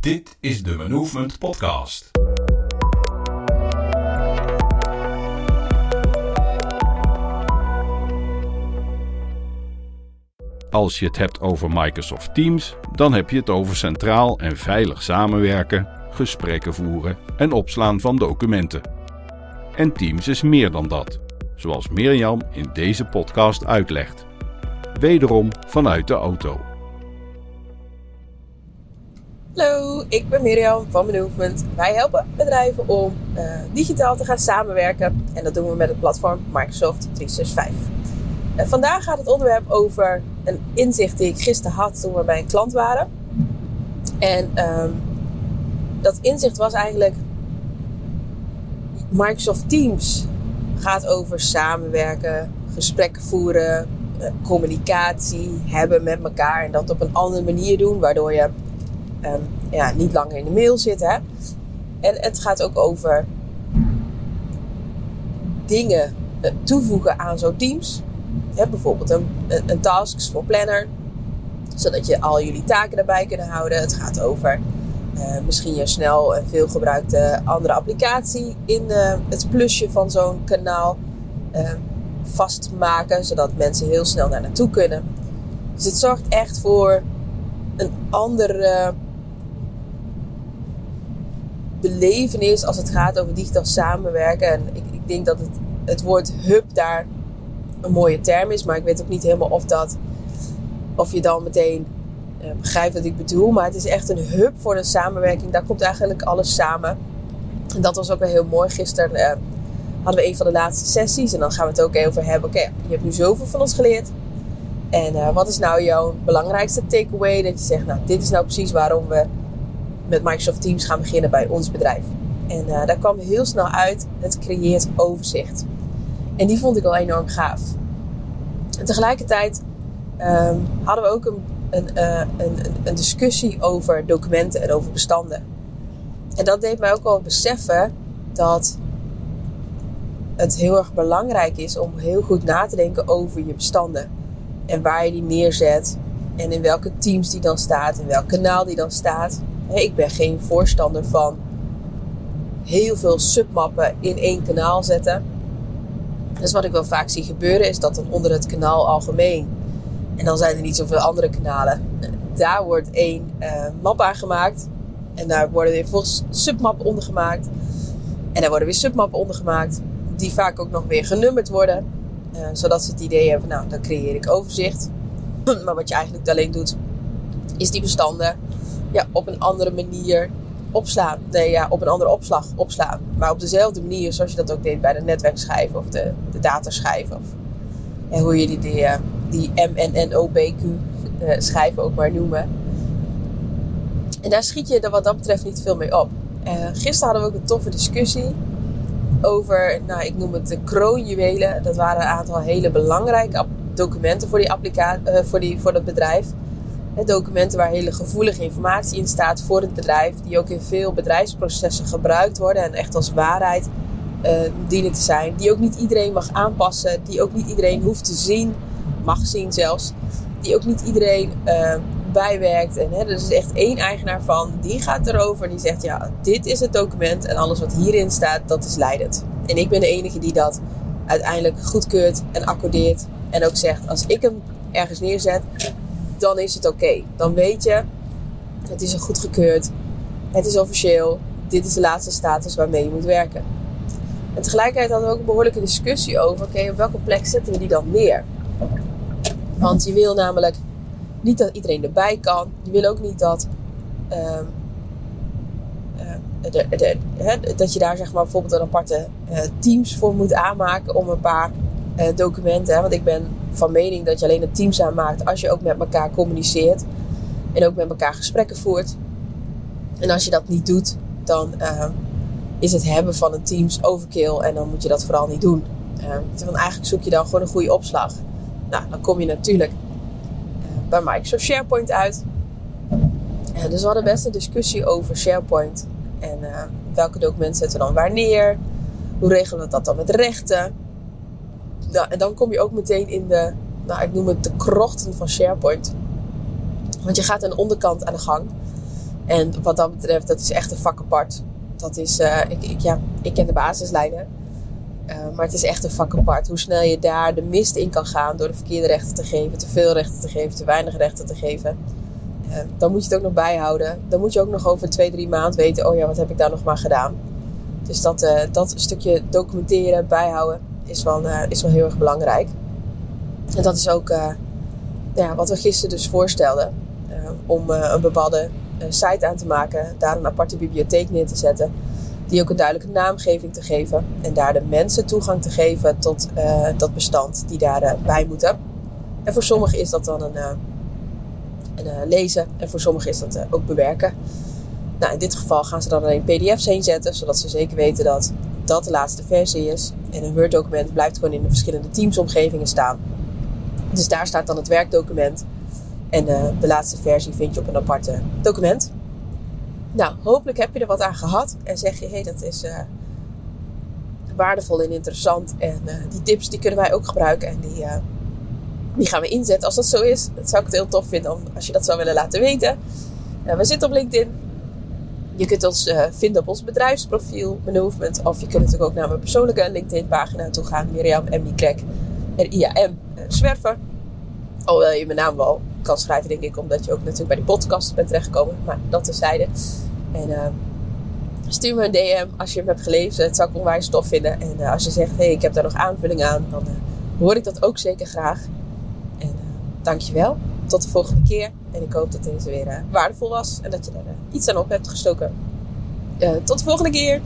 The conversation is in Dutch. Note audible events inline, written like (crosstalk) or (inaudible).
Dit is de Movement Podcast. Als je het hebt over Microsoft Teams, dan heb je het over centraal en veilig samenwerken, gesprekken voeren en opslaan van documenten. En Teams is meer dan dat, zoals Mirjam in deze podcast uitlegt. Wederom vanuit de auto. Ik ben Mirjam van Movement. Wij helpen bedrijven om uh, digitaal te gaan samenwerken en dat doen we met het platform Microsoft 365. Uh, vandaag gaat het onderwerp over een inzicht die ik gisteren had toen we bij een klant waren. En um, dat inzicht was eigenlijk Microsoft Teams gaat over samenwerken, gesprekken voeren, uh, communicatie hebben met elkaar en dat op een andere manier doen, waardoor je um, ja, niet langer in de mail zit. Hè? En het gaat ook over dingen uh, toevoegen aan zo'n teams. Hè, bijvoorbeeld een, een, tasks voor planner, zodat je al jullie taken erbij kunnen houden. Het gaat over uh, misschien je snel een veel gebruikte andere applicatie in uh, het plusje van zo'n kanaal vastmaken, zodat mensen heel snel naar naartoe kunnen. Dus het zorgt echt voor een andere belevenis als het gaat over digitaal samenwerken. En ik, ik denk dat het, het woord hub daar een mooie term is, maar ik weet ook niet helemaal of dat of je dan meteen uh, begrijpt wat ik bedoel. Maar het is echt een hub voor een samenwerking. Daar komt eigenlijk alles samen. En dat was ook wel heel mooi. Gisteren uh, hadden we een van de laatste sessies. En dan gaan we het ook over hebben. Oké, je hebt nu zoveel van ons geleerd. En uh, wat is nou jouw belangrijkste takeaway? Dat je zegt, nou, dit is nou precies waarom we met Microsoft Teams gaan beginnen bij ons bedrijf. En uh, daar kwam heel snel uit, het creëert overzicht. En die vond ik al enorm gaaf. Tegelijkertijd um, hadden we ook een, een, uh, een, een, discussie over documenten en over bestanden. En dat deed mij ook al beseffen dat het heel erg belangrijk is om heel goed na te denken over je bestanden. En waar je die neerzet. En in welke teams die dan staat. In welk kanaal die dan staat. Ik ben geen voorstander van heel veel submappen in één kanaal zetten. Dus wat ik wel vaak zie gebeuren is dat dan onder het kanaal algemeen. En dan zijn er niet zoveel andere kanalen. Daar wordt één uh, map aangemaakt. En daar worden weer volgens submappen onder gemaakt. En daar worden weer submappen onder gemaakt. Die vaak ook nog weer genummerd worden. Uh, zodat ze het idee hebben, nou dan creëer ik overzicht. (clears throat) maar wat je eigenlijk alleen doet, is die bestanden ja, op een andere manier opslaan. Nee, ja, op een andere opslag opslaan. Maar op dezelfde manier zoals je dat ook deed bij de netwerkschijven of de, de dataschijven. Of ja, hoe je die, die, uh, die MNNOBQ uh, schijven ook maar noemen. En daar schiet je er wat dat betreft niet veel mee op. Uh, gisteren hadden we ook een toffe discussie over, nou ik noem het de kroonjuwelen. Dat waren een aantal hele belangrijke documenten voor, die applicatie, voor, die, voor dat bedrijf documenten waar hele gevoelige informatie in staat voor het bedrijf, die ook in veel bedrijfsprocessen gebruikt worden en echt als waarheid uh, dienen te zijn, die ook niet iedereen mag aanpassen, die ook niet iedereen hoeft te zien, mag zien zelfs, die ook niet iedereen uh, bijwerkt. En hè, er is echt één eigenaar van, die gaat erover en die zegt: Ja, dit is het document en alles wat hierin staat, dat is leidend. En ik ben de enige die dat uiteindelijk goedkeurt en accordeert. En ook zegt: Als ik hem ergens neerzet, dan is het oké. Dan weet je, het is goedgekeurd, het is officieel, dit is de laatste status waarmee je moet werken. En tegelijkertijd hadden we ook een behoorlijke discussie over, oké, op welke plek zetten we die dan neer? Want je wil namelijk niet dat iedereen erbij kan. Je wil ook niet dat, de, he, dat je daar zeg maar bijvoorbeeld een aparte uh, teams voor moet aanmaken om een paar documenten. Hè? Want ik ben van mening dat je alleen een teams aanmaakt als je ook met elkaar communiceert. En ook met elkaar gesprekken voert. En als je dat niet doet, dan uh, is het hebben van een teams overkill. En dan moet je dat vooral niet doen. Uh, eigenlijk zoek je dan gewoon een goede opslag. Nou, dan kom je natuurlijk bij Microsoft SharePoint uit. Dus we hadden best een discussie over SharePoint. En welke documenten zetten we dan waar neer? Hoe regelen we dat dan met rechten? Nou, en dan kom je ook meteen in de, nou, ik noem het de krochten van SharePoint. Want je gaat aan de onderkant aan de gang. En wat dat betreft, dat is echt een vak apart. Dat is, ik, ik, ja, ik ken de basislijnen. maar het is echt een vak apart. Hoe snel je daar de mist in kan gaan door de verkeerde rechten te geven, te veel rechten te geven, te weinig rechten te geven. dan moet je het ook nog bijhouden. Dan moet je ook nog over twee, drie maanden weten: oh ja, wat heb ik daar nog maar gedaan. Dus dat, dat stukje documenteren, bijhouden, is wel, uh, is wel heel erg belangrijk. En dat is ook uh, ja, wat we gisteren dus voorstelden. om een bepaalde site aan te maken, daar een aparte bibliotheek neer te zetten. Die ook een duidelijke naamgeving te geven. En daar de mensen toegang te geven tot dat bestand die daarbij moeten. En voor sommigen is dat dan een, een lezen. En voor sommigen is dat ook bewerken. Nou, in dit geval gaan ze dan alleen pdf's heen zetten, zodat ze zeker weten dat dat de laatste versie is. En een Word-document blijft gewoon in de verschillende teamsomgevingen staan. Dus daar staat dan het werkdocument. En uh, de laatste versie vind je op een aparte document. Nou, hopelijk heb je er wat aan gehad. En zeg je, hé, hey, dat is uh, waardevol en interessant. En uh, die tips die kunnen wij ook gebruiken. En die, die gaan we inzetten als dat zo is. Dat zou ik het heel tof vinden als je dat zou willen laten weten. we zitten op LinkedIn. Je kunt ons uh, vinden op ons bedrijfsprofiel, Movement. Of je kunt natuurlijk ook naar mijn persoonlijke LinkedIn-pagina toe gaan. Mirjam M. Krek. R-I-A-M. Uh, zwerver. Alhoewel je mijn naam wel kan schrijven, denk ik. Omdat je ook natuurlijk bij die podcast bent terechtgekomen. Maar dat terzijde. En uh, stuur me een DM als je hem hebt gelezen. Het zou ik onwijs tof vinden. En als je zegt, hé, hey, ik heb daar nog aanvulling aan. Dan hoor ik dat ook zeker graag. En dankjewel tot de volgende keer. En ik hoop dat deze weer uh, waardevol was en dat je er uh, iets aan op hebt gestoken. Uh, tot de volgende keer!